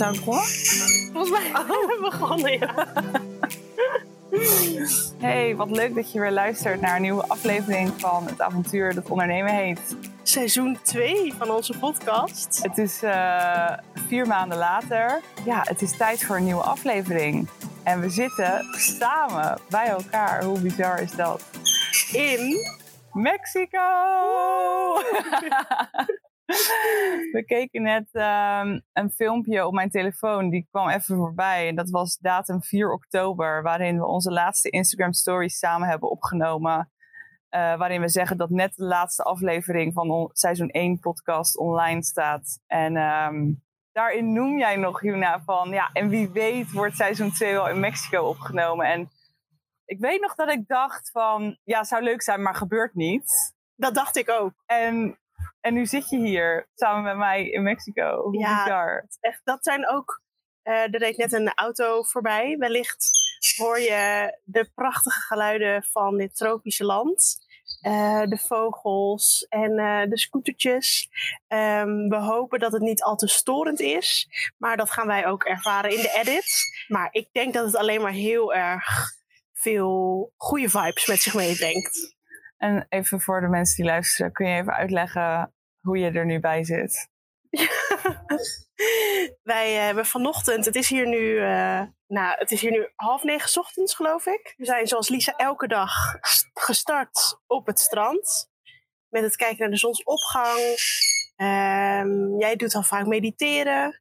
Zijn we begonnen? Volgens mij oh. begonnen, ja. Hey, wat leuk dat je weer luistert naar een nieuwe aflevering van het avontuur dat ondernemen heet. Seizoen 2 van onze podcast. Het is uh, vier maanden later. Ja, het is tijd voor een nieuwe aflevering. En we zitten samen bij elkaar. Hoe bizar is dat? In Mexico! We keken net um, een filmpje op mijn telefoon. Die kwam even voorbij. En dat was datum 4 oktober. Waarin we onze laatste Instagram stories samen hebben opgenomen. Uh, waarin we zeggen dat net de laatste aflevering van seizoen 1 podcast online staat. En um, daarin noem jij nog, Juna, van ja, en wie weet wordt seizoen 2 al in Mexico opgenomen. En ik weet nog dat ik dacht van, ja, zou leuk zijn, maar gebeurt niet. Dat dacht ik ook. En en nu zit je hier samen met mij in Mexico. Hoe ja, bizar. Echt, dat zijn ook. Uh, er reed net een auto voorbij. Wellicht hoor je de prachtige geluiden van dit tropische land. Uh, de vogels en uh, de scootertjes. Um, we hopen dat het niet al te storend is. Maar dat gaan wij ook ervaren in de edit. Maar ik denk dat het alleen maar heel erg veel goede vibes met zich meebrengt. En even voor de mensen die luisteren, kun je even uitleggen hoe je er nu bij zit? Wij uh, hebben vanochtend, het is hier nu, uh, nou, het is hier nu half negen ochtends, geloof ik. We zijn zoals Lisa elke dag gestart op het strand. Met het kijken naar de zonsopgang. Um, jij doet al vaak mediteren.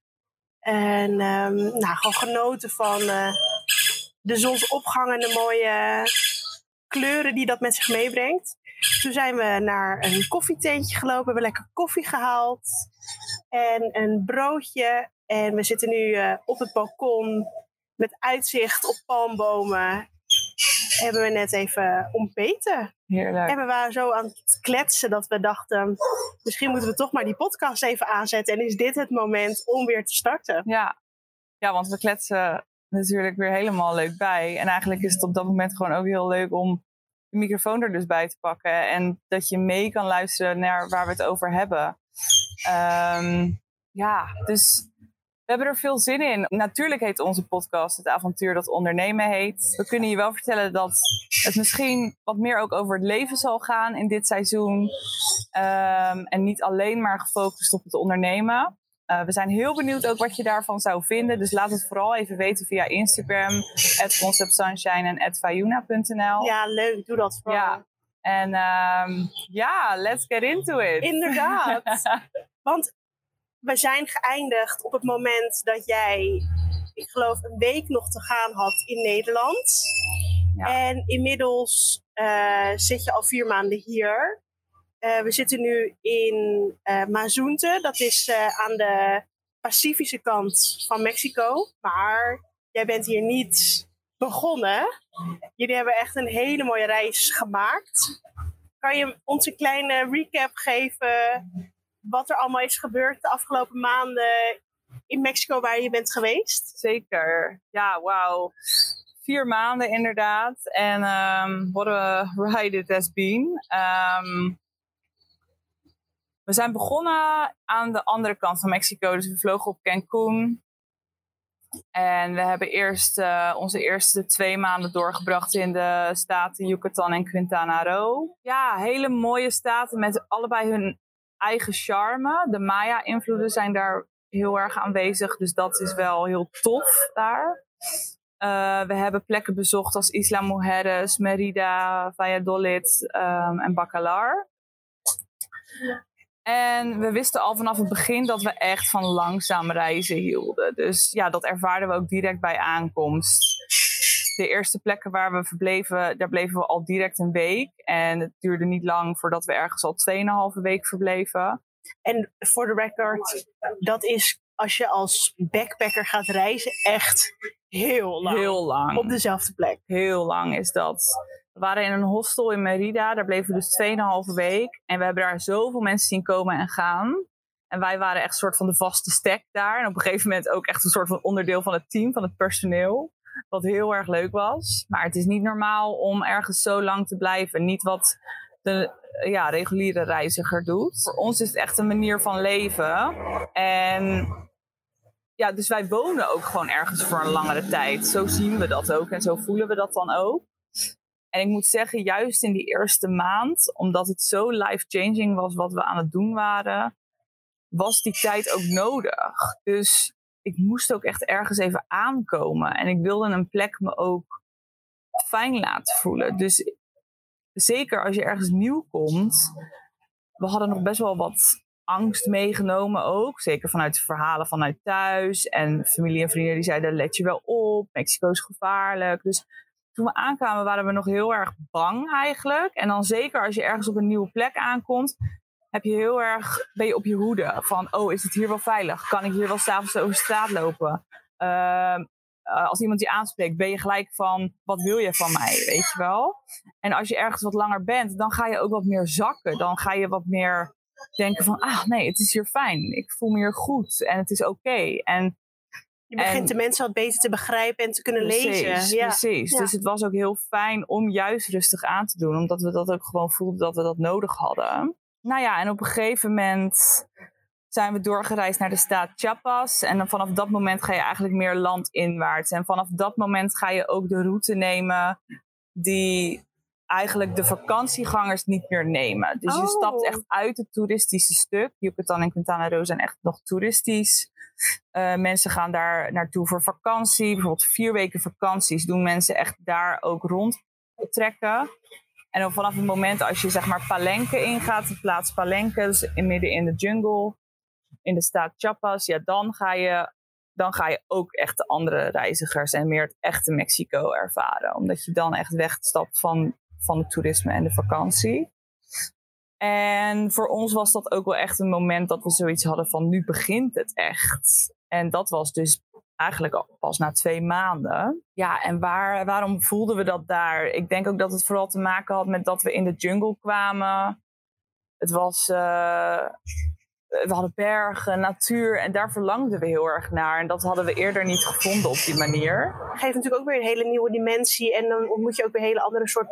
En um, nou, gewoon genoten van uh, de zonsopgang en de mooie kleuren die dat met zich meebrengt. Toen zijn we naar een koffietentje gelopen, hebben lekker koffie gehaald en een broodje. En we zitten nu uh, op het balkon met uitzicht op palmbomen. Hebben we net even ontbeten. Heerlijk. En we waren zo aan het kletsen dat we dachten, misschien moeten we toch maar die podcast even aanzetten. En is dit het moment om weer te starten? Ja, ja want we kletsen natuurlijk weer helemaal leuk bij. En eigenlijk is het op dat moment gewoon ook heel leuk om de microfoon er dus bij te pakken. En dat je mee kan luisteren naar waar we het over hebben. Um, ja, dus we hebben er veel zin in. Natuurlijk heet onze podcast Het avontuur dat ondernemen heet. We kunnen je wel vertellen dat het misschien wat meer ook over het leven zal gaan in dit seizoen. Um, en niet alleen maar gefocust op het ondernemen. Uh, we zijn heel benieuwd ook wat je daarvan zou vinden. Dus laat het vooral even weten via Instagram, conceptsunshine en @fayuna.nl. Ja, leuk. Doe dat vooral. Ja. En um, ja, let's get into it. Inderdaad. Want we zijn geëindigd op het moment dat jij, ik geloof, een week nog te gaan had in Nederland. Ja. En inmiddels uh, zit je al vier maanden hier. Uh, we zitten nu in uh, Mazunte, dat is uh, aan de Pacifische kant van Mexico. Maar jij bent hier niet begonnen. Jullie hebben echt een hele mooie reis gemaakt. Kan je ons een kleine recap geven wat er allemaal is gebeurd de afgelopen maanden in Mexico waar je bent geweest? Zeker. Ja, wauw vier maanden inderdaad. En um, what a ride it has been. Um, we zijn begonnen aan de andere kant van Mexico. Dus we vlogen op Cancún. En we hebben eerst uh, onze eerste twee maanden doorgebracht in de staten Yucatan en Quintana Roo. Ja, hele mooie staten met allebei hun eigen charme. De Maya-invloeden zijn daar heel erg aanwezig, dus dat is wel heel tof daar. Uh, we hebben plekken bezocht als Isla Mujeres, Merida, Valladolid um, en Bacalar. En we wisten al vanaf het begin dat we echt van langzaam reizen hielden. Dus ja, dat ervaarden we ook direct bij aankomst. De eerste plekken waar we verbleven, daar bleven we al direct een week. En het duurde niet lang voordat we ergens al 2,5 week verbleven. En voor de record, dat is als je als backpacker gaat reizen echt heel lang. Heel lang. Op dezelfde plek. Heel lang is dat. We waren in een hostel in Merida. Daar bleven we dus 2,5 week. En we hebben daar zoveel mensen zien komen en gaan. En wij waren echt een soort van de vaste stek daar. En op een gegeven moment ook echt een soort van onderdeel van het team, van het personeel. Wat heel erg leuk was. Maar het is niet normaal om ergens zo lang te blijven. Niet wat de ja, reguliere reiziger doet. Voor ons is het echt een manier van leven. En ja, dus wij wonen ook gewoon ergens voor een langere tijd. Zo zien we dat ook en zo voelen we dat dan ook. En ik moet zeggen, juist in die eerste maand, omdat het zo life-changing was wat we aan het doen waren, was die tijd ook nodig. Dus ik moest ook echt ergens even aankomen. En ik wilde een plek me ook fijn laten voelen. Dus zeker als je ergens nieuw komt, we hadden nog best wel wat angst meegenomen ook. Zeker vanuit de verhalen vanuit thuis. En familie en vrienden die zeiden, let je wel op, Mexico is gevaarlijk. Dus toen we aankwamen waren we nog heel erg bang eigenlijk. En dan zeker als je ergens op een nieuwe plek aankomt, heb je heel erg, ben je op je hoede. Van, oh, is het hier wel veilig? Kan ik hier wel s'avonds over straat lopen? Ehm, eh, als iemand je aanspreekt, ben je gelijk van, wat wil je van mij, weet je wel? En als je ergens wat langer bent, dan ga je ook wat meer zakken. Dan ga je wat meer denken van, ah nee, het is hier fijn. Ik voel me hier goed en het is oké. En je begint de mensen wat beter te begrijpen en te kunnen lezen. Ja. Precies. Dus het was ook heel fijn om juist rustig aan te doen. Omdat we dat ook gewoon voelden dat we dat nodig hadden. Nou ja, en op een gegeven moment zijn we doorgereisd naar de staat Chiapas. En dan vanaf dat moment ga je eigenlijk meer landinwaarts. En vanaf dat moment ga je ook de route nemen die eigenlijk de vakantiegangers niet meer nemen. Dus je stapt echt oh. uit het toeristische stuk. Yucatan en Quintana Roo zijn echt nog toeristisch. Uh, mensen gaan daar naartoe voor vakantie. Bijvoorbeeld vier weken vakanties doen mensen echt daar ook rondtrekken. En dan vanaf het moment als je zeg maar Palenque ingaat, de plaats Palenque, dus in midden in de jungle, in de staat Chiapas, ja, dan ga je, dan ga je ook echt de andere reizigers en meer het echte Mexico ervaren. Omdat je dan echt wegstapt van, van het toerisme en de vakantie. En voor ons was dat ook wel echt een moment dat we zoiets hadden van nu begint het echt. En dat was dus eigenlijk al pas na twee maanden. Ja, en waar, waarom voelden we dat daar? Ik denk ook dat het vooral te maken had met dat we in de jungle kwamen. Het was. Uh, we hadden bergen, natuur en daar verlangden we heel erg naar. En dat hadden we eerder niet gevonden op die manier. Geeft natuurlijk ook weer een hele nieuwe dimensie. En dan ontmoet je ook weer een hele andere soort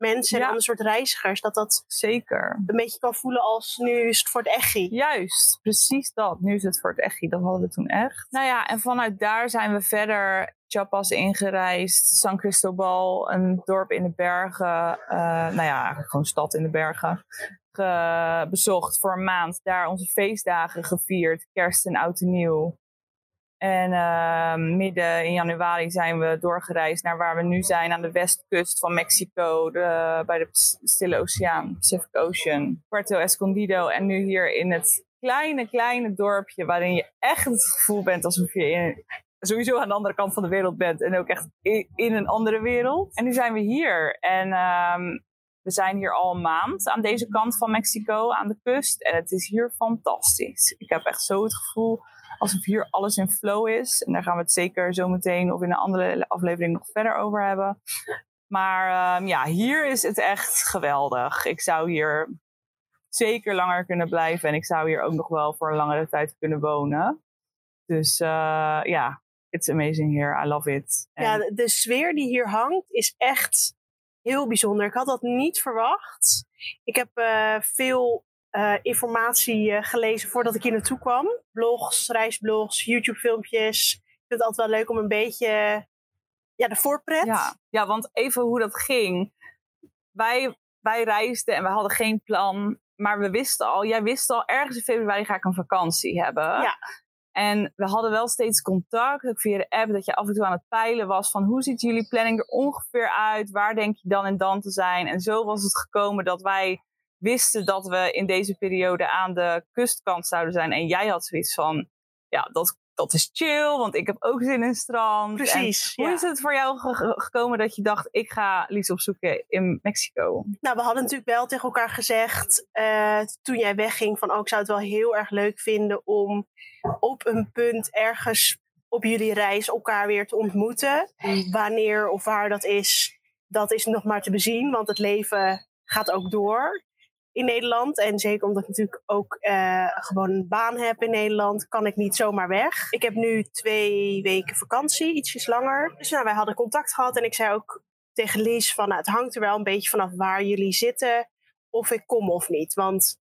mensen en ander soort reizigers. Dat dat zeker een beetje kan voelen als nu is het voor het echi. Juist, precies dat. Nu is het voor het echi. Dat hadden we toen echt. Nou ja, en vanuit daar zijn we verder Chiapas ingereisd. San Cristobal, een dorp in de bergen. Uh, nou ja, eigenlijk gewoon een stad in de bergen. bezocht voor een maand. Daar onze feestdagen gevierd. Kerst en oud en nieuw. En uh, midden in januari zijn we doorgereisd naar waar we nu zijn, aan de westkust van Mexico, bij de Stille Oceaan, Pacific Ocean, Puerto Escondido. En nu hier in het kleine, kleine dorpje, waarin je echt het gevoel bent alsof je in, sowieso aan de andere kant van de wereld bent en ook echt in, een andere wereld. En nu zijn we hier. En um, we zijn hier al een maand aan deze kant van Mexico, aan de kust. En het is hier fantastisch. Ik heb echt zo het gevoel alsof hier alles in flow is. En daar gaan we het zeker zo meteen of in een andere aflevering nog verder over hebben. Maar um, ja, hier is het echt geweldig. Ik zou hier zeker langer kunnen blijven. En ik zou hier ook nog wel voor een langere tijd kunnen wonen. Dus uh, ja, it's amazing here. I love it. Ja, de sfeer die hier hangt is echt heel bijzonder. Ik had dat niet verwacht. Ik heb uh, veel uh, informatie uh, gelezen voordat ik hier naartoe kwam. Blogs, reisblogs, YouTube-filmpjes. Ik vind het altijd wel leuk om een beetje ja, de voorpret. Ja. ja, want even hoe dat ging. Wij, wij reisden en we hadden geen plan. Maar we wisten al, jij wist al, ergens in februari ga ik een vakantie hebben. Ja. En we hadden wel steeds contact, ook via de app, dat je af en toe aan het peilen was van hoe ziet jullie planning er ongeveer uit? Waar denk je dan en dan te zijn? En zo was het gekomen dat wij wisten dat we in deze periode aan de kustkant zouden zijn. En jij had zoiets van, ja, dat, dat is chill, want ik heb ook zin in strand. Precies. hoe is het voor jou gekomen dat je dacht, ik ga Lies opzoeken in Mexico? Nou, we hadden natuurlijk wel tegen elkaar gezegd, uh, toen jij wegging, van oh, ik zou het wel heel erg leuk vinden om op een punt ergens op jullie reis elkaar weer te ontmoeten. Wanneer of waar dat is, dat is nog maar te bezien, want het leven gaat ook door in Nederland. En zeker omdat ik natuurlijk ook uh, gewoon een baan heb in Nederland, kan ik niet zomaar weg. Ik heb nu twee weken vakantie, ietsjes langer. Dus nou, wij hadden contact gehad en ik zei ook tegen Lies van nou, het hangt er wel een beetje vanaf waar jullie zitten, of ik kom of niet. Want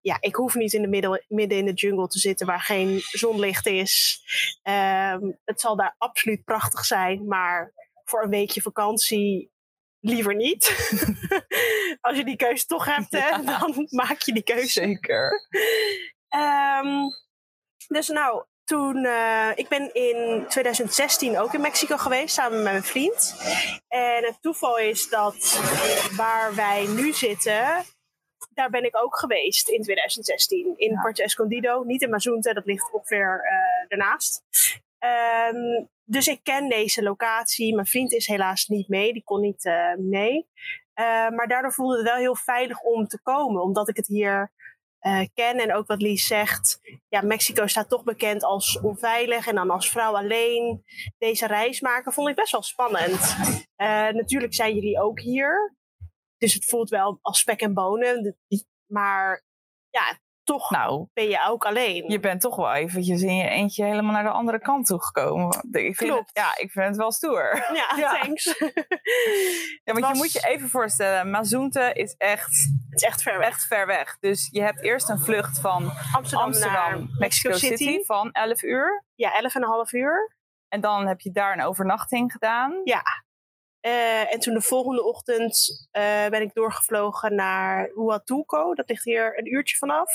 ja, ik hoef niet in de middel, midden in de jungle te zitten waar geen zonlicht is. Ehm, het zal daar absoluut prachtig zijn, maar voor een weekje vakantie liever niet. Als je die keuze toch hebt, hè, dan maak je die keuze. Zeker. Ehm, dus nou, toen, uh, ik ben in 2016 ook in Mexico geweest samen met mijn vriend. En het toeval is dat waar wij nu zitten, daar ben ik ook geweest in 2016. In ja. Puerto Escondido, niet in Mazunte, dat ligt ongeveer uh, daarnaast. Um, dus ik ken deze locatie. Mijn vriend is helaas niet mee, die kon niet uh, mee. maar daardoor voelde het wel heel veilig om te komen, omdat ik het hier uh, ken. En ook wat Lies zegt, ja, Mexico staat toch bekend als onveilig. En dan als vrouw alleen deze reis maken, vond ik best wel spannend. Natuurlijk zijn jullie ook hier. Dus het voelt wel als spek en bonen. Maar ja, toch nou, ben je ook alleen. Je bent toch wel eventjes in je eentje helemaal naar de andere kant toe gekomen. Ik vind Klopt. Het, ja, ik vind het wel stoer. Ja, thanks. ja, want je moet je even voorstellen, Mazunte is echt, het is echt ver weg. Echt ver weg. Dus je hebt eerst een vlucht van Amsterdam, Amsterdam naar Mexico City. City van 11 uur. Ja, 11 en een half uur. En dan heb je daar een overnachting gedaan. Ja, uh, en toen de volgende ochtend uh, ben ik doorgevlogen naar Huatulco. Dat ligt hier een uurtje vanaf.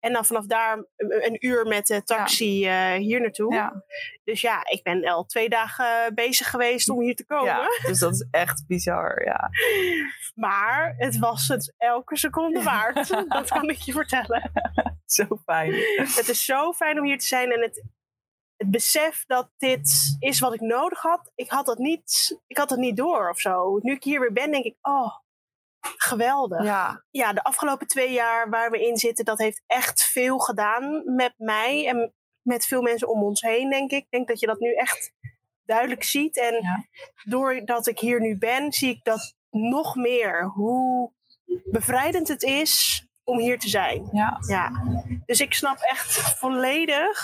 En dan vanaf daar een uur met de taxi ja. uh, hier naartoe. Ja. Dus ja, ik ben al twee dagen bezig geweest om hier te komen. Ja, dus dat is echt bizar, ja. Maar het was het elke seconde waard. dat kan ik je vertellen. zo fijn. Het is zo fijn om hier te zijn. En het, het besef dat dit is wat ik nodig had, ik had dat niet, ik had dat niet door of zo. Nu ik hier weer ben, denk ik, oh, geweldig. Ja. ja, de afgelopen twee jaar waar we in zitten, dat heeft echt veel gedaan met mij en met veel mensen om ons heen, denk ik. Ik denk dat je dat nu echt duidelijk ziet. En ja. doordat ik hier nu ben, zie ik dat nog meer hoe bevrijdend het is om hier te zijn. Ja. ja. Dus ik snap echt volledig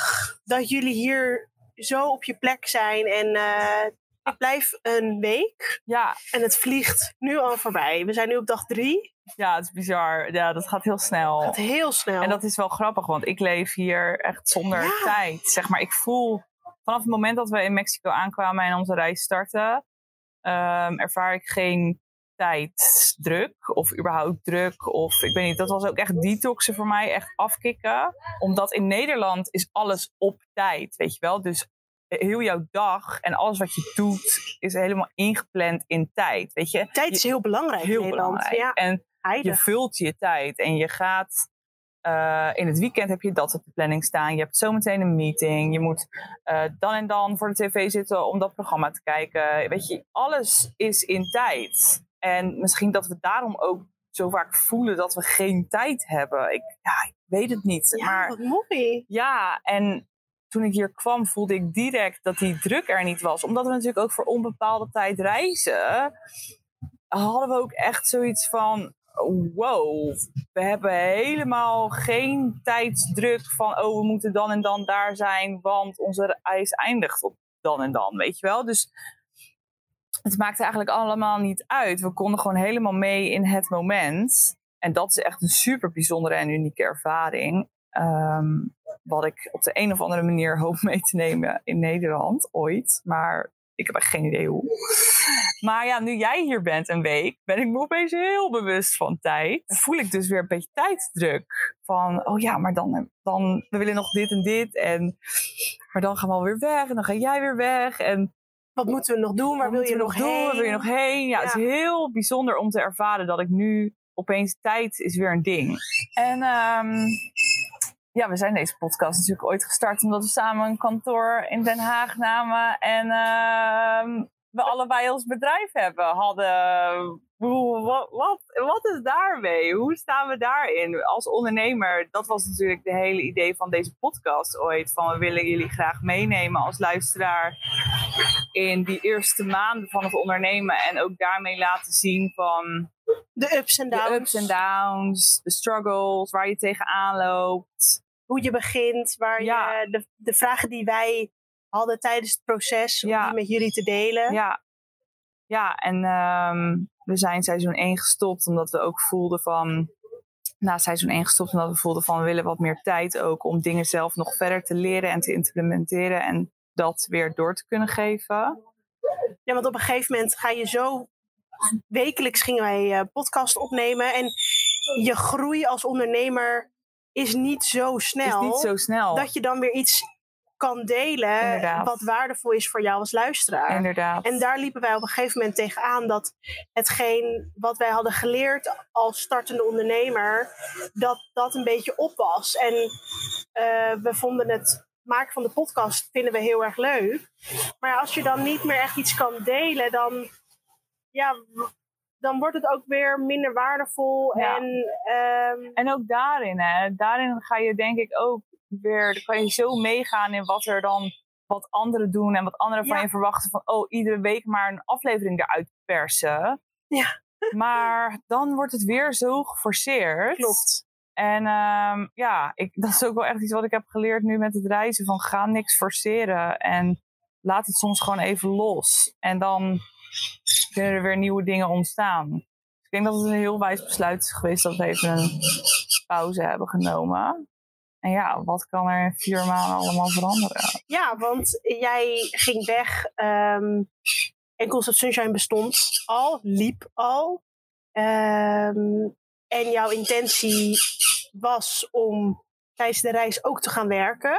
dat jullie hier zo op je plek zijn. En uh, ik blijf een week. Ja. En het vliegt nu al voorbij. We zijn nu op dag drie. Ja, het is bizar. Ja, dat gaat heel snel. Het gaat heel snel. En dat is wel grappig, want ik leef hier echt zonder ja. tijd. Zeg maar, ik voel vanaf het moment dat we in Mexico aankwamen en onze reis starten, um, ervaar ik geen tijdsdruk of überhaupt druk of ik weet niet, dat was ook echt detoxen voor mij, echt afkicken. Omdat in Nederland is alles op tijd, weet je wel. Dus heel jouw dag en alles wat je doet is helemaal ingepland in tijd, weet je. Tijd is heel belangrijk heel in belangrijk. Ja. En je vult je tijd en je gaat uh, in het weekend heb je dat op de planning staan. Je hebt zometeen een meeting. Je moet uh, dan en dan voor de tv zitten om dat programma te kijken. Weet je, alles is in tijd. En misschien dat we daarom ook zo vaak voelen dat we geen tijd hebben. Ik, ja, ik weet het niet. Ja, maar, wat mooi. Ja, en toen ik hier kwam voelde ik direct dat die druk er niet was. Omdat we natuurlijk ook voor onbepaalde tijd reizen. Hadden we ook echt zoiets van, wow, we hebben helemaal geen tijdsdruk van, oh, we moeten dan en dan daar zijn, want onze reis eindigt op dan en dan, weet je wel. Dus het maakte eigenlijk allemaal niet uit. We konden gewoon helemaal mee in het moment. En dat is echt een super bijzondere en unieke ervaring. Um, wat ik op de een of andere manier hoop mee te nemen in Nederland ooit. Maar ik heb echt geen idee hoe. Maar ja, nu jij hier bent een week, ben ik me opeens heel bewust van tijd. Voel ik dus weer een beetje tijdsdruk. Van, oh ja, maar dan, dan we willen nog dit en dit. En, maar dan gaan we alweer weg en dan ga jij weer weg. En wat moeten we nog doen? Waar wil je nog doen? heen? Waar wil je nog heen? Ja, ja, het is heel bijzonder om te ervaren dat ik nu opeens tijd is weer een ding. En um, ja, we zijn deze podcast natuurlijk ooit gestart omdat we samen een kantoor in Den Haag namen. En uh, we allebei ons bedrijf hebben, hadden. Wat, wat, wat is daarmee? Hoe staan we daarin als ondernemer? Dat was natuurlijk de hele idee van deze podcast ooit. Van we willen jullie graag meenemen als luisteraar in die eerste maanden van het ondernemen. En ook daarmee laten zien van de ups en downs. De ups en downs, de struggles, waar je tegenaan loopt. Hoe je begint, waar ja. je de, de vragen die wij hadden tijdens het proces, om Ja. die met jullie te delen. Ja, ja en ehm, we zijn seizoen 1 gestopt omdat we ook voelden van... na seizoen 1 gestopt omdat we voelden van we willen wat meer tijd ook om dingen zelf nog verder te leren en te implementeren en dat weer door te kunnen geven. Ja, want op een gegeven moment ga je zo. Wekelijks gingen wij uh, podcast opnemen. En je groei als ondernemer is niet zo snel. Is niet zo snel. Dat je dan weer iets kan delen Inderdaad. wat waardevol is voor jou als luisteraar. Inderdaad. En daar liepen wij op een gegeven moment tegenaan dat hetgeen wat wij hadden geleerd als startende ondernemer, dat dat een beetje op was. En uh, we vonden het maken van de podcast vinden we heel erg leuk. Maar als je dan niet meer echt iets kan delen, dan, ja, dan wordt het ook weer minder waardevol. Ja. En, um, en ook daarin, hè, daarin ga je denk ik ook weer, dan kan je zo meegaan in wat er dan, wat anderen doen en wat anderen van je verwachten. Van, oh, iedere week maar een aflevering eruit persen. Ja. Maar dan wordt het weer zo geforceerd. klopt. En ehm, ja, ik, dat is ook wel echt iets wat ik heb geleerd nu met het reizen. Van ga niks forceren en laat het soms gewoon even los. En dan kunnen er weer nieuwe dingen ontstaan. Dus ik denk dat het een heel wijs besluit is geweest dat we even een pauze hebben genomen. En ja, wat kan er in vier maanden allemaal veranderen? Ja, want jij ging weg ehm, en Concept Sunshine bestond al, liep al. Ehm, en jouw intentie was om tijdens de reis ook te gaan werken.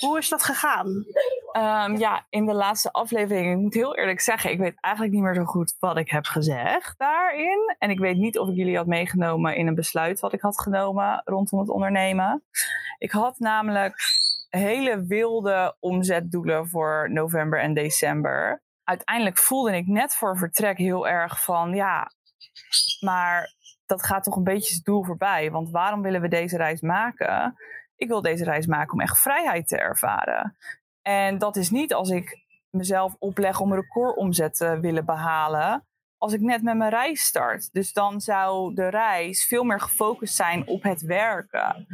Hoe is dat gegaan? Ehm, ja, in de laatste aflevering, ik moet heel eerlijk zeggen, ik weet eigenlijk niet meer zo goed wat ik heb gezegd daarin. En ik weet niet of ik jullie had meegenomen in een besluit wat ik had genomen rondom het ondernemen. Ik had namelijk hele wilde omzetdoelen voor november en december. Uiteindelijk voelde ik net voor vertrek heel erg van, ja, maar dat gaat toch een beetje het doel voorbij. Want waarom willen we deze reis maken? Ik wil deze reis maken om echt vrijheid te ervaren. En dat is niet als ik mezelf opleg om een recordomzet te willen behalen. Als ik net met mijn reis start. Dus dan zou de reis veel meer gefocust zijn op het werken.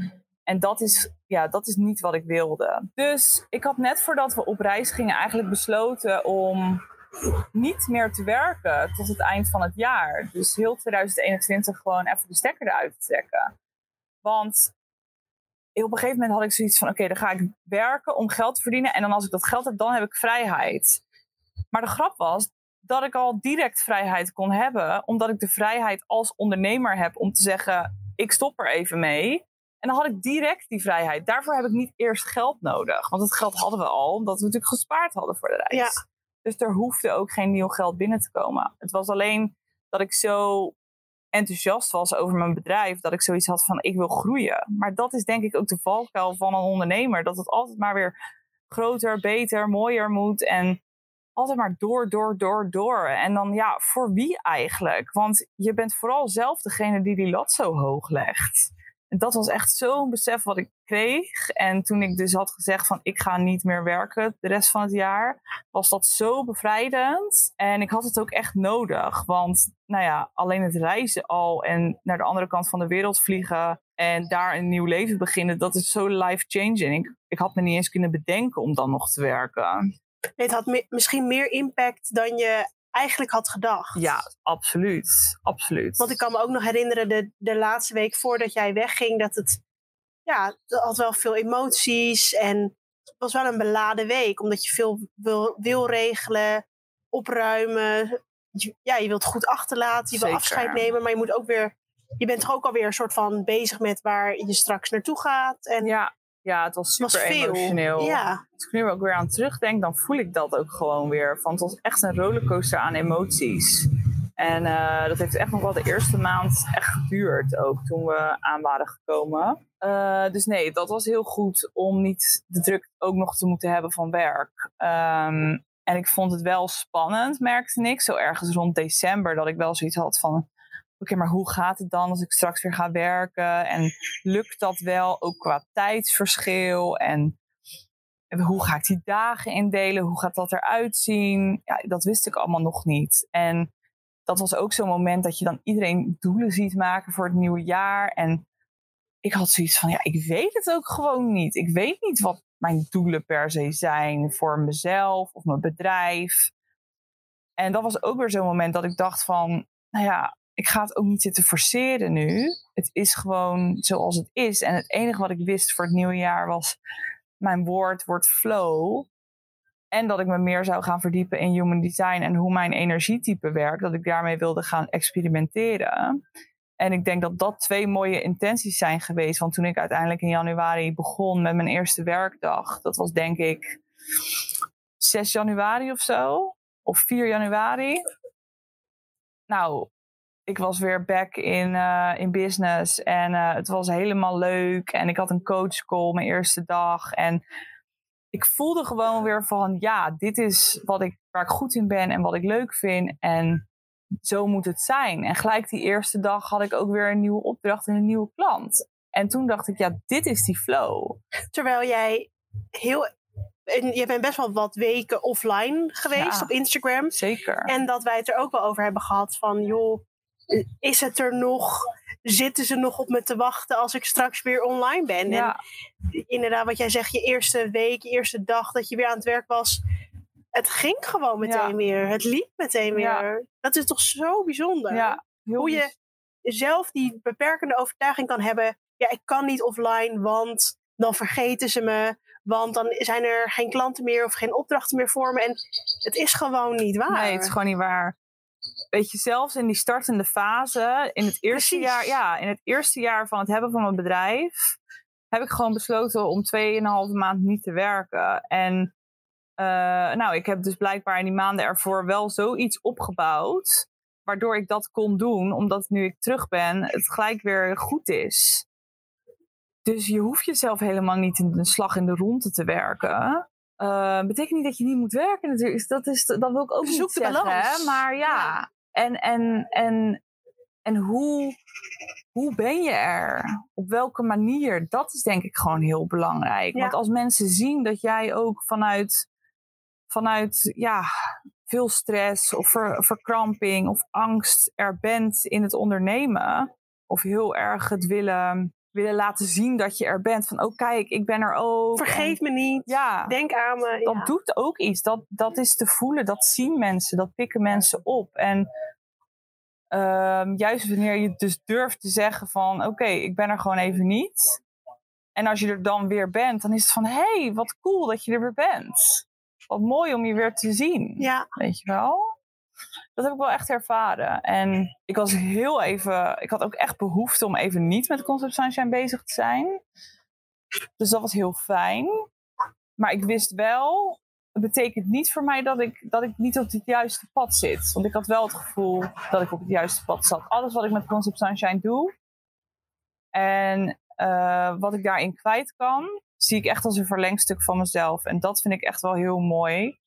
En dat is, ja, dat is niet wat ik wilde. Dus ik had net voordat we op reis gingen eigenlijk besloten om niet meer te werken tot het eind van het jaar. Dus heel 2021 gewoon even de stekker eruit trekken. Want op een gegeven moment had ik zoiets van: oké, dan ga ik werken om geld te verdienen. En dan als ik dat geld heb, dan heb ik vrijheid. Maar de grap was dat ik al direct vrijheid kon hebben, omdat ik de vrijheid als ondernemer heb om te zeggen: ik stop er even mee. En dan had ik direct die vrijheid. Daarvoor heb ik niet eerst geld nodig. Want het geld hadden we al, omdat we natuurlijk gespaard hadden voor de reis. Ja. Dus er hoefde ook geen nieuw geld binnen te komen. Het was alleen dat ik zo enthousiast was over mijn bedrijf, dat ik zoiets had van ik wil groeien. Maar dat is denk ik ook de valkuil van een ondernemer, dat het altijd maar weer groter, beter, mooier moet en altijd maar door, door, door, door. En dan ja, voor wie eigenlijk? Want je bent vooral zelf degene die die lat zo hoog legt. En dat was echt zo'n besef wat ik kreeg. En toen ik dus had gezegd van ik ga niet meer werken de rest van het jaar, was dat zo bevrijdend. En ik had het ook echt nodig. Want nou ja, alleen het reizen al en naar de andere kant van de wereld vliegen en daar een nieuw leven beginnen, dat is zo life-changing. Ik, ik had me niet eens kunnen bedenken om dan nog te werken. Het had misschien meer impact dan je eigenlijk had gedacht. Ja, absoluut. Absoluut. Want ik kan me ook nog herinneren, de, de laatste week voordat jij wegging, dat het, ja, het had wel veel emoties en het was wel een beladen week, omdat je veel wil, wil regelen, opruimen. Ja, je wilt goed achterlaten, je wil afscheid nemen, maar je moet ook weer, je bent toch ook alweer een soort van bezig met waar je straks naartoe gaat. En Ja, ja, het was het super was emotioneel. Ja, Als ik nu ook weer aan terugdenk, dan voel ik dat ook gewoon weer. Van het was echt een rollercoaster aan emoties. En eh, dat heeft echt nog wel de eerste maand echt geduurd ook toen we aan waren gekomen. Eh, dus nee, dat was heel goed om niet de druk ook nog te moeten hebben van werk. Ehm, en ik vond het wel spannend, merkte ik. Zo ergens rond december dat ik wel zoiets had van... Oké, maar hoe gaat het dan als ik straks weer ga werken? En lukt dat wel, ook qua tijdsverschil? En hoe ga ik die dagen indelen? Hoe gaat dat eruit zien? Ja, dat wist ik allemaal nog niet. En dat was ook zo'n moment dat je dan iedereen doelen ziet maken voor het nieuwe jaar. En ik had zoiets van, ja, ik weet het ook gewoon niet. Ik weet niet wat mijn doelen per se zijn voor mezelf of mijn bedrijf. En dat was ook weer zo'n moment dat ik dacht van, nou ja, ik ga het ook niet zitten forceren nu. Het is gewoon zoals het is. En het enige wat ik wist voor het nieuwe jaar was... mijn woord wordt flow. En dat ik me meer zou gaan verdiepen in human design... en hoe mijn energietype werkt. Dat ik daarmee wilde gaan experimenteren. En ik denk dat dat twee mooie intenties zijn geweest. Want toen ik uiteindelijk in januari begon met mijn eerste werkdag... dat was denk ik 6 januari of zo. Of 4 januari. Nou, ik was weer back in, uh, in business. En uh, het was helemaal leuk. En ik had een coachcall mijn eerste dag. En ik voelde gewoon weer van... Ja, dit is wat ik, waar ik goed in ben en wat ik leuk vind. En zo moet het zijn. En gelijk die eerste dag had ik ook weer een nieuwe opdracht en een nieuwe klant. En toen dacht ik, ja, dit is die flow. Terwijl jij heel en je bent best wel wat weken offline geweest Ja. op Instagram. Zeker. En dat wij het er ook wel over hebben gehad van, joh, is het er nog? Zitten ze nog op me te wachten als ik straks weer online ben? ja, En inderdaad, wat jij zegt, je eerste week, je eerste dag dat je weer aan het werk was. Het ging gewoon meteen Ja. weer. Het liep meteen weer. Ja. Dat is toch zo bijzonder? ja. Hoe je zelf die beperkende overtuiging kan hebben. Ja, ik kan niet offline, want dan vergeten ze me. Want dan zijn er geen klanten meer of geen opdrachten meer voor me. En het is gewoon niet waar. Nee, het is gewoon niet waar. Weet je, zelfs in die startende fase, in het eerste Precies. jaar, ja, in het eerste jaar van het hebben van mijn bedrijf, heb ik gewoon besloten om 2,5 maand niet te werken. En eh, nou, ik heb dus blijkbaar in die maanden ervoor wel zoiets opgebouwd, waardoor ik dat kon doen, omdat nu ik terug ben, het gelijk weer goed is. Dus je hoeft jezelf helemaal niet in een slag in de ronde te werken. Eh, betekent niet dat je niet moet werken natuurlijk. Dat, is, dat wil ik ook Zoek niet zeggen. Hè? Maar ja, Ja. En, en, en, en hoe, hoe ben je er? Op welke manier? Dat is denk ik gewoon heel belangrijk. Ja. Want als mensen zien dat jij ook vanuit, vanuit ja, veel stress of ver- verkramping of angst er bent in het ondernemen. Of heel erg het willen, willen laten zien dat je er bent. Van, oh kijk, ik ben er ook. Vergeet me niet. Ja, Denk aan me. dat ja. doet ook iets. Dat, dat is te voelen. Dat zien mensen. Dat pikken mensen op. En ehm, juist wanneer je dus durft te zeggen van... Oké, ik ben er gewoon even niet. En als je er dan weer bent, dan is het van... Hé, hey, wat cool dat je er weer bent. Wat mooi om je weer te zien. Ja, Weet je wel? Dat heb ik wel echt ervaren. En ik was heel even... Ik had ook echt behoefte om even niet met Concept Sunshine bezig te zijn. Dus dat was heel fijn. Maar ik wist wel... Het betekent niet voor mij dat ik, dat ik niet op het juiste pad zit. Want ik had wel het gevoel dat ik op het juiste pad zat. Alles wat ik met Concept Sunshine doe... En eh, wat ik daarin kwijt kan... zie ik echt als een verlengstuk van mezelf. En dat vind ik echt wel heel mooi.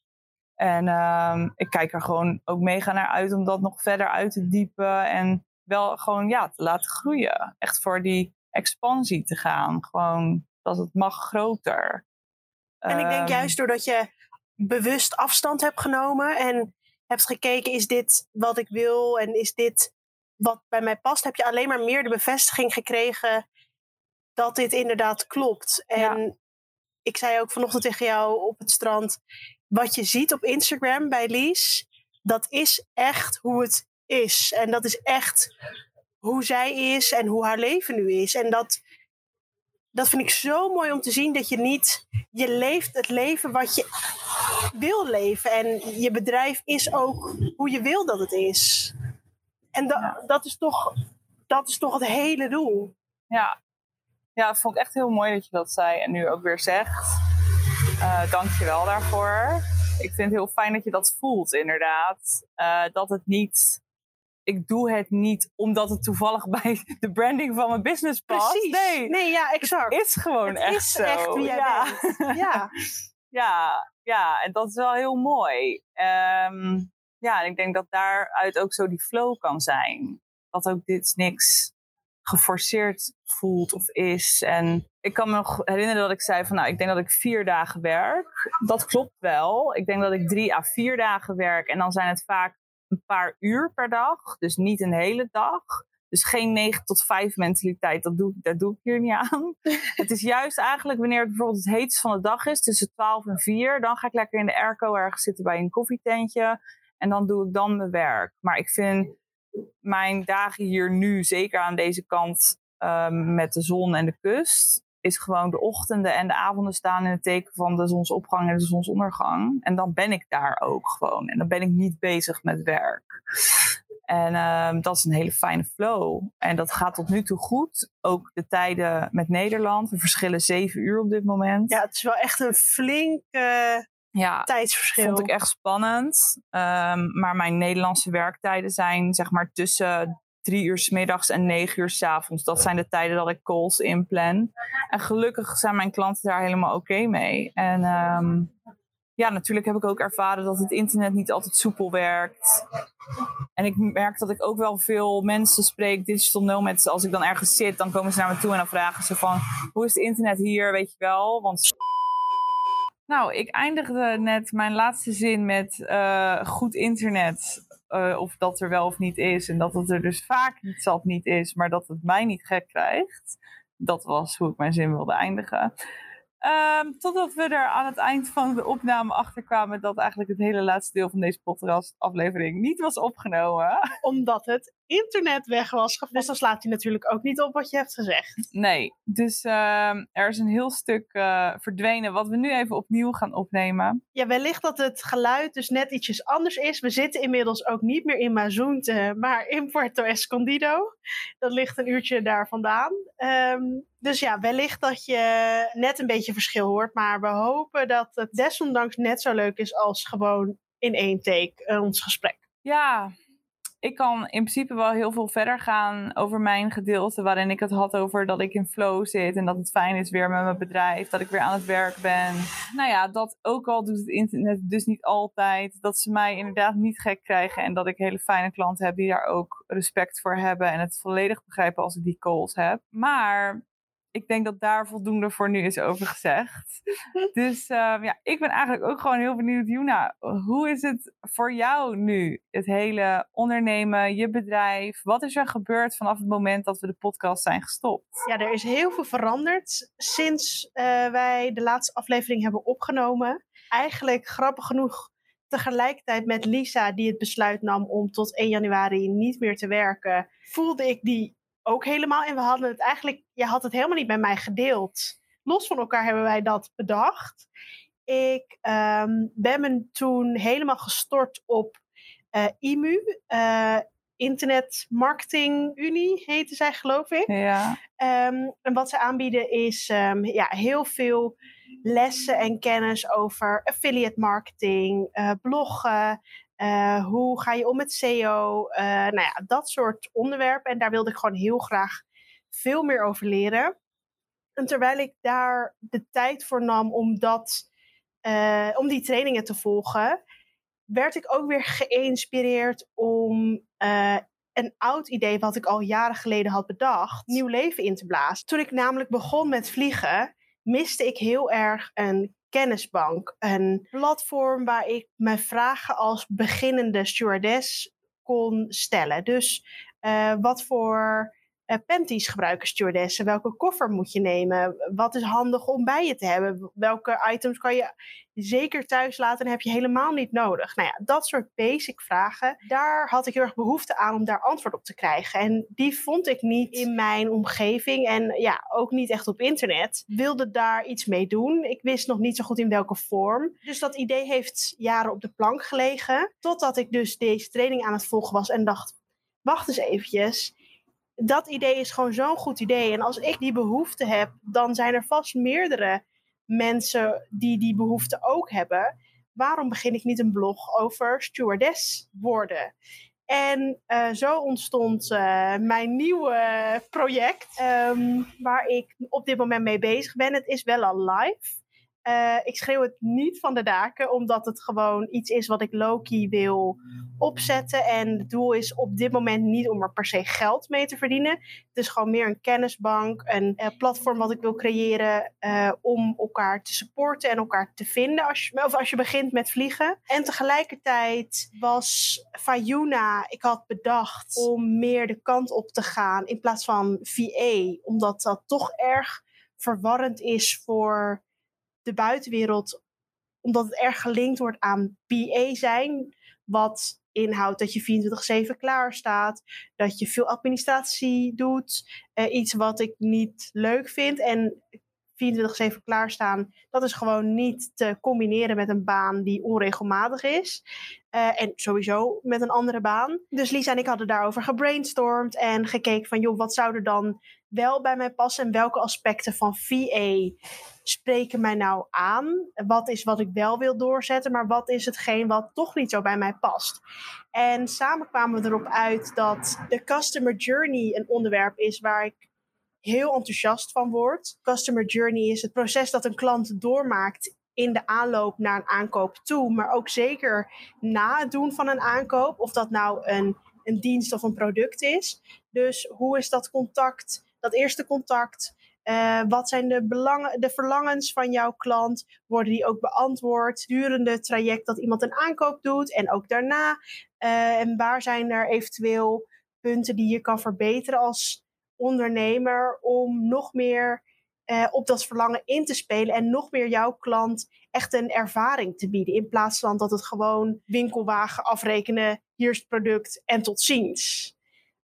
En ehm, ik kijk er gewoon ook mega naar uit om dat nog verder uit te diepen. En wel gewoon ja, te laten groeien. Echt voor die expansie te gaan. Gewoon dat het mag groter. en ik denk Ehm, juist doordat je bewust afstand hebt genomen en hebt gekeken, is dit wat ik wil en is dit wat bij mij past, heb je alleen maar meer de bevestiging gekregen dat dit inderdaad klopt. En Ja. ik zei ook vanochtend tegen jou op het strand, wat je ziet op Instagram bij Lies, dat is echt hoe het is. En dat is echt hoe zij is en hoe haar leven nu is. En dat, dat vind ik zo mooi om te zien dat je niet, je leeft het leven wat je wil leven. En je bedrijf is ook hoe je wil dat het is. En da- dat, is toch, dat is toch het hele doel. Ja. ja, dat vond ik echt heel mooi dat je dat zei en nu ook weer zegt. Eh Dank je wel daarvoor. Ik vind het heel fijn dat je dat voelt, inderdaad. Eh, dat het niet. Ik doe het niet omdat het toevallig bij de branding van mijn business past. Precies. Nee, nee ja, exact. het is gewoon Het echt is zo. echt wie jij ja. bent. Ja. ja, ja, en dat is wel heel mooi. Ehm, ja, en ik denk dat daaruit ook zo die flow kan zijn. Dat ook dit niks geforceerd voelt of is. En ik kan me nog herinneren dat ik zei van nou, ik denk dat ik vier dagen werk. Dat klopt wel. Ik denk dat ik drie à vier dagen werk. En dan zijn het vaak een paar uur per dag. Dus niet een hele dag. Dus geen 9 tot 5 mentaliteit, dat doe, ik- daar doe ik hier niet aan. het is juist eigenlijk wanneer het bijvoorbeeld het heetst van de dag is, tussen 12 en 4, dan ga ik lekker in de airco ergens zitten bij een koffietentje. En dan doe ik dan mijn werk. Maar ik vind mijn dagen hier nu, zeker aan deze kant ehm, met de zon en de kust, is gewoon de ochtenden en de avonden staan in het teken van de zonsopgang en de zonsondergang. En dan ben ik daar ook gewoon. En dan ben ik niet bezig met werk. En ehm, dat is een hele fijne flow. En dat gaat tot nu toe goed. Ook de tijden met Nederland. We verschillen zeven uur op dit moment. Ja, het is wel echt een flink uh, ja, tijdsverschil. vond ik echt spannend. Ehm, maar mijn Nederlandse werktijden zijn zeg maar tussen drie uur s middags en negen uur s avonds. Dat zijn de tijden dat ik calls inplan. En gelukkig zijn mijn klanten daar helemaal oké mee. En ehm, ja, natuurlijk heb ik ook ervaren dat het internet niet altijd soepel werkt. En ik merk dat ik ook wel veel mensen spreek, digital nomads. Als ik dan ergens zit, dan komen ze naar me toe en dan vragen ze van... Hoe is het internet hier, weet je wel? Want... Nou, ik eindigde net mijn laatste zin met uh, goed internet. Uh, of dat er wel of niet is. En dat het er dus vaak niet zat niet is, maar dat het mij niet gek krijgt. Dat was hoe ik mijn zin wilde eindigen. Um, totdat we er aan het eind van de opname achter kwamen dat eigenlijk het hele laatste deel van deze podcast aflevering niet was opgenomen. Omdat het internet weg was. Dus dan slaat hij natuurlijk ook niet op wat je hebt gezegd. Nee, dus uh, er is een heel stuk uh, verdwenen wat we nu even opnieuw gaan opnemen. Ja, wellicht dat het geluid dus net ietsjes anders is. We zitten inmiddels ook niet meer in Mazunte, maar in Puerto Escondido. Dat ligt een uurtje daar vandaan. Um, dus ja, wellicht dat je net een beetje verschil hoort. Maar we hopen dat het desondanks net zo leuk is als gewoon in één take uh, ons gesprek. Ja, ik kan in principe wel heel veel verder gaan over mijn gedeelte. Waarin ik het had over dat ik in flow zit. En dat het fijn is weer met mijn bedrijf. Dat ik weer aan het werk ben. Nou ja, dat ook al doet het internet dus niet altijd. Dat ze mij inderdaad niet gek krijgen. En dat ik hele fijne klanten heb die daar ook respect voor hebben. En het volledig begrijpen als ik die calls heb. Maar ik denk dat daar voldoende voor nu is over gezegd. Dus uh, ja, ik ben eigenlijk ook gewoon heel benieuwd, Juna. Hoe is het voor jou nu? Het hele ondernemen, je bedrijf. Wat is er gebeurd vanaf het moment dat we de podcast zijn gestopt? Ja, er is heel veel veranderd sinds uh, wij de laatste aflevering hebben opgenomen. Eigenlijk grappig genoeg tegelijkertijd met Lisa, die het besluit nam om tot 1 januari niet meer te werken, voelde ik die ook helemaal. En we hadden het eigenlijk, je had het helemaal niet met mij gedeeld. Los van elkaar hebben wij dat bedacht. Ik um, ben me toen helemaal gestort op uh, IMU, uh, Internet Marketing Unie heette zij, geloof ik. Ja. Um, en wat ze aanbieden is um, ja, heel veel lessen en kennis over affiliate marketing, uh, bloggen, uh, hoe ga je om met SEO? Uh, nou ja, dat soort onderwerpen. En daar wilde ik gewoon heel graag veel meer over leren. En terwijl ik daar de tijd voor nam om, dat, uh, om die trainingen te volgen, werd ik ook weer geïnspireerd om een oud idee wat ik al jaren geleden had bedacht, nieuw leven in te blazen. Toen ik namelijk begon met vliegen, miste ik heel erg een kennisbank. Een platform waar ik mijn vragen als beginnende stewardess kon stellen. Dus uh, wat voor uh, panties gebruiken stewardessen? Welke koffer moet je nemen? Wat is handig om bij je te hebben? Welke items kan je zeker thuis laten en heb je helemaal niet nodig? Nou ja, dat soort basic vragen, daar had ik heel erg behoefte aan om daar antwoord op te krijgen. En die vond ik niet in mijn omgeving en ja, ook niet echt op internet. Wilde daar iets mee doen. Ik wist nog niet zo goed in welke vorm. Dus dat idee heeft jaren op de plank gelegen. Totdat ik dus deze training aan het volgen was en dacht, wacht eens eventjes dat idee is gewoon zo'n goed idee. En als ik die behoefte heb, dan zijn er vast meerdere mensen die die behoefte ook hebben. Waarom begin ik niet een blog over stewardess worden? En uh, zo ontstond uh, mijn nieuwe project, um, waar ik op dit moment mee bezig ben. Het is wel al live. Uh, ik schreeuw het niet van de daken, omdat het gewoon iets is wat ik Loki wil opzetten. En het doel is op dit moment niet om er per se geld mee te verdienen. Het is gewoon meer een kennisbank, een uh, platform wat ik wil creëren uh, om elkaar te supporten en elkaar te vinden als je, of als je begint met vliegen. En tegelijkertijd was Fayuna, ik had bedacht om meer de kant op te gaan in plaats van VA, omdat dat toch erg verwarrend is voor de buitenwereld, omdat het erg gelinkt wordt aan PA zijn, wat inhoudt dat je 24-7 klaar staat, dat je veel administratie doet. Uh, iets wat ik niet leuk vind. En 24-7 klaarstaan, dat is gewoon niet te combineren met een baan die onregelmatig is. Uh, en sowieso met een andere baan. Dus Lisa en ik hadden daarover gebrainstormd en gekeken van, joh, wat zou er dan wel bij mij passen en welke aspecten van VA spreken mij nou aan? Wat is wat ik wel wil doorzetten, maar wat is hetgeen wat toch niet zo bij mij past? En samen kwamen we erop uit dat de customer journey een onderwerp is waar ik heel enthousiast van word. Customer journey is het proces dat een klant doormaakt in de aanloop naar een aankoop toe, maar ook zeker na het doen van een aankoop, of dat nou een, een dienst of een product is. Dus hoe is dat contact, dat eerste contact? Uh, wat zijn de, belangen, de verlangens van jouw klant? Worden die ook beantwoord durende het traject dat iemand een aankoop doet en ook daarna? Uh, en waar zijn er eventueel punten die je kan verbeteren als ondernemer om nog meer uh, op dat verlangen in te spelen en nog meer jouw klant echt een ervaring te bieden. In plaats van dat het gewoon winkelwagen afrekenen, hier is het product en tot ziens.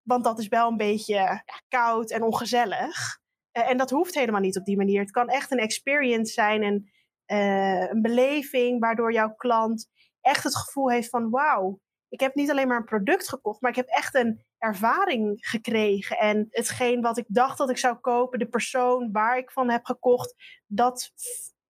Want dat is wel een beetje ja, koud en ongezellig. Uh, en dat hoeft helemaal niet op die manier. Het kan echt een experience zijn en uh, een beleving waardoor jouw klant echt het gevoel heeft van wauw, ik heb niet alleen maar een product gekocht, maar ik heb echt een ervaring gekregen. En hetgeen wat ik dacht dat ik zou kopen, de persoon waar ik van heb gekocht, dat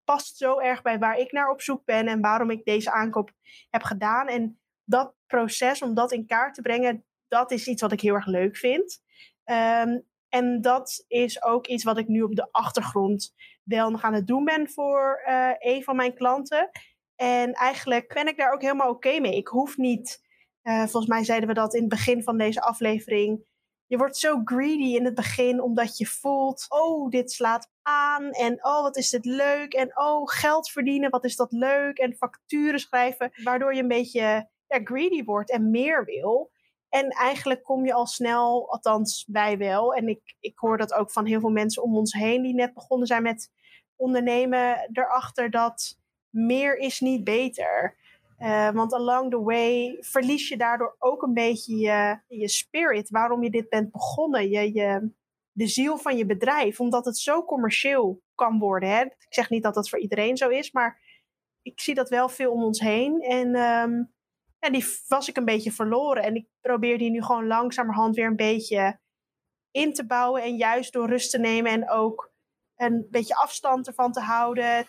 past zo erg bij waar ik naar op zoek ben en waarom ik deze aankoop heb gedaan. En dat proces om dat in kaart te brengen, dat is iets wat ik heel erg leuk vind. Um, en dat is ook iets wat ik nu op de achtergrond wel nog aan het doen ben voor uh, een van mijn klanten. En eigenlijk ben ik daar ook helemaal oké mee. Ik hoef niet uh, volgens mij zeiden we dat in het begin van deze aflevering. Je wordt zo greedy in het begin omdat je voelt, oh, dit slaat aan en oh, wat is dit leuk en oh, geld verdienen, wat is dat leuk en facturen schrijven, waardoor je een beetje ja, greedy wordt en meer wil. En eigenlijk kom je al snel, althans wij wel, en ik, ik hoor dat ook van heel veel mensen om ons heen die net begonnen zijn met ondernemen, erachter dat meer is niet beter. Uh, want along the way verlies je daardoor ook een beetje je, je spirit. Waarom je dit bent begonnen. Je, de ziel van je bedrijf. Omdat het zo commercieel kan worden. Hè? Ik zeg niet dat dat voor iedereen zo is. Maar ik zie dat wel veel om ons heen. En um, ja, die was ik een beetje verloren. En ik probeer die nu gewoon langzamerhand weer een beetje in te bouwen. En juist door rust te nemen en ook een beetje afstand ervan te houden.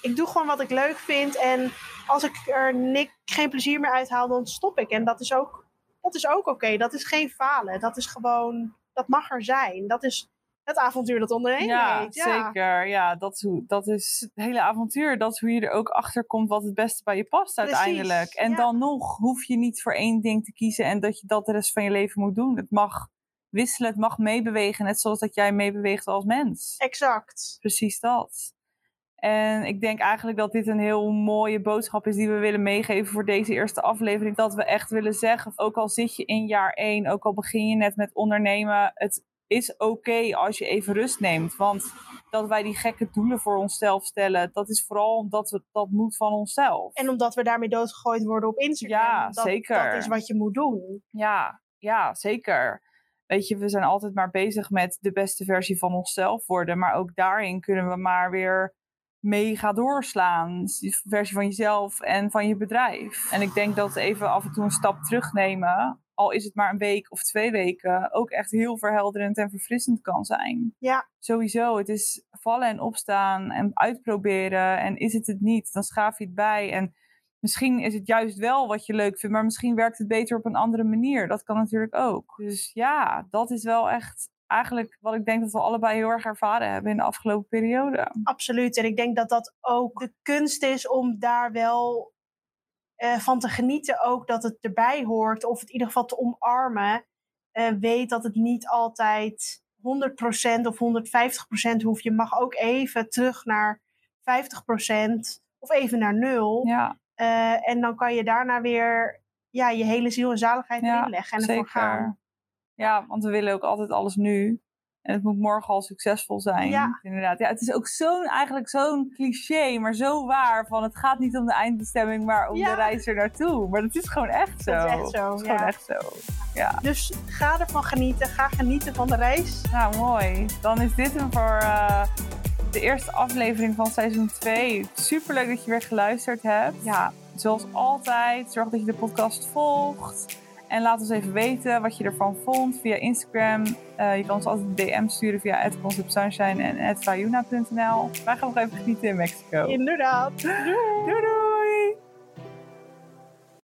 Ik doe gewoon wat ik leuk vind. En als ik er nik, geen plezier meer uithaal, dan stop ik. En dat is ook, dat is ook oké. Dat is geen falen. Dat is gewoon, dat mag er zijn. Dat is het avontuur dat ondernemen ja, heet. Ja, zeker. Ja, dat is, hoe, dat is het hele avontuur. Dat is hoe je er ook achter komt wat het beste bij je past uiteindelijk. en dan nog hoef je niet voor één ding te kiezen en dat je dat de rest van je leven moet doen. Het mag wisselen, het mag meebewegen, net zoals dat jij meebeweegt als mens. Exact. Precies dat. En ik denk eigenlijk dat dit een heel mooie boodschap is die we willen meegeven voor deze eerste aflevering. Dat we echt willen zeggen, ook al zit je in jaar één, ook al begin je net met ondernemen, het is oké als je even rust neemt. Want dat wij die gekke doelen voor onszelf stellen, dat is vooral omdat we, dat moet van onszelf. En omdat we daarmee doodgegooid worden op Instagram. Ja, dat, zeker. Dat is wat je moet doen. Ja, ja, zeker. Weet je, we zijn altijd maar bezig met de beste versie van onszelf worden. Maar ook daarin kunnen we maar weer mega doorslaan. De versie van jezelf en van je bedrijf. En ik denk dat even af en toe een stap terugnemen, al is het maar een week of twee weken, ook echt heel verhelderend en verfrissend kan zijn. Ja. Sowieso, het is vallen en opstaan en uitproberen. En is het het niet, dan schaaf je het bij. En misschien is het juist wel wat je leuk vindt, maar misschien werkt het beter op een andere manier. Dat kan natuurlijk ook. Dus ja, dat is wel echt eigenlijk wat ik denk dat we allebei heel erg ervaren hebben in de afgelopen periode. Absoluut. En ik denk dat dat ook de kunst is om daar wel uh, van te genieten. Ook dat het erbij hoort. Of het in ieder geval te omarmen. Uh, weet dat het niet altijd 100% of 150% hoeft. Je mag ook even terug naar 50% of even naar nul. Ja. Uh, en dan kan je daarna weer ja, je hele ziel en zaligheid ja, inleggen en ervoor gaan. Ja, want we willen ook altijd alles nu. En het moet morgen al succesvol zijn. Ja. Inderdaad. Ja, het is ook zo'n, eigenlijk zo'n cliché, maar zo waar. Van het gaat niet om de eindbestemming, maar om Ja. de reis er naartoe. Maar dat is gewoon echt zo. Dat is echt zo, Het is ja. gewoon echt zo. Ja. Dus ga ervan genieten. Ga genieten van de reis. Nou, mooi. Dan is dit hem voor eh, de eerste aflevering van seizoen 2. Superleuk dat je weer geluisterd hebt. Ja, zoals altijd, zorg dat je de podcast volgt. En laat ons even weten wat je ervan vond via Instagram. Eh, je kan ons altijd een DM sturen via @conceptsunshine en @vayuna.nl. Wij gaan nog even genieten in Mexico. Inderdaad. Doei doei!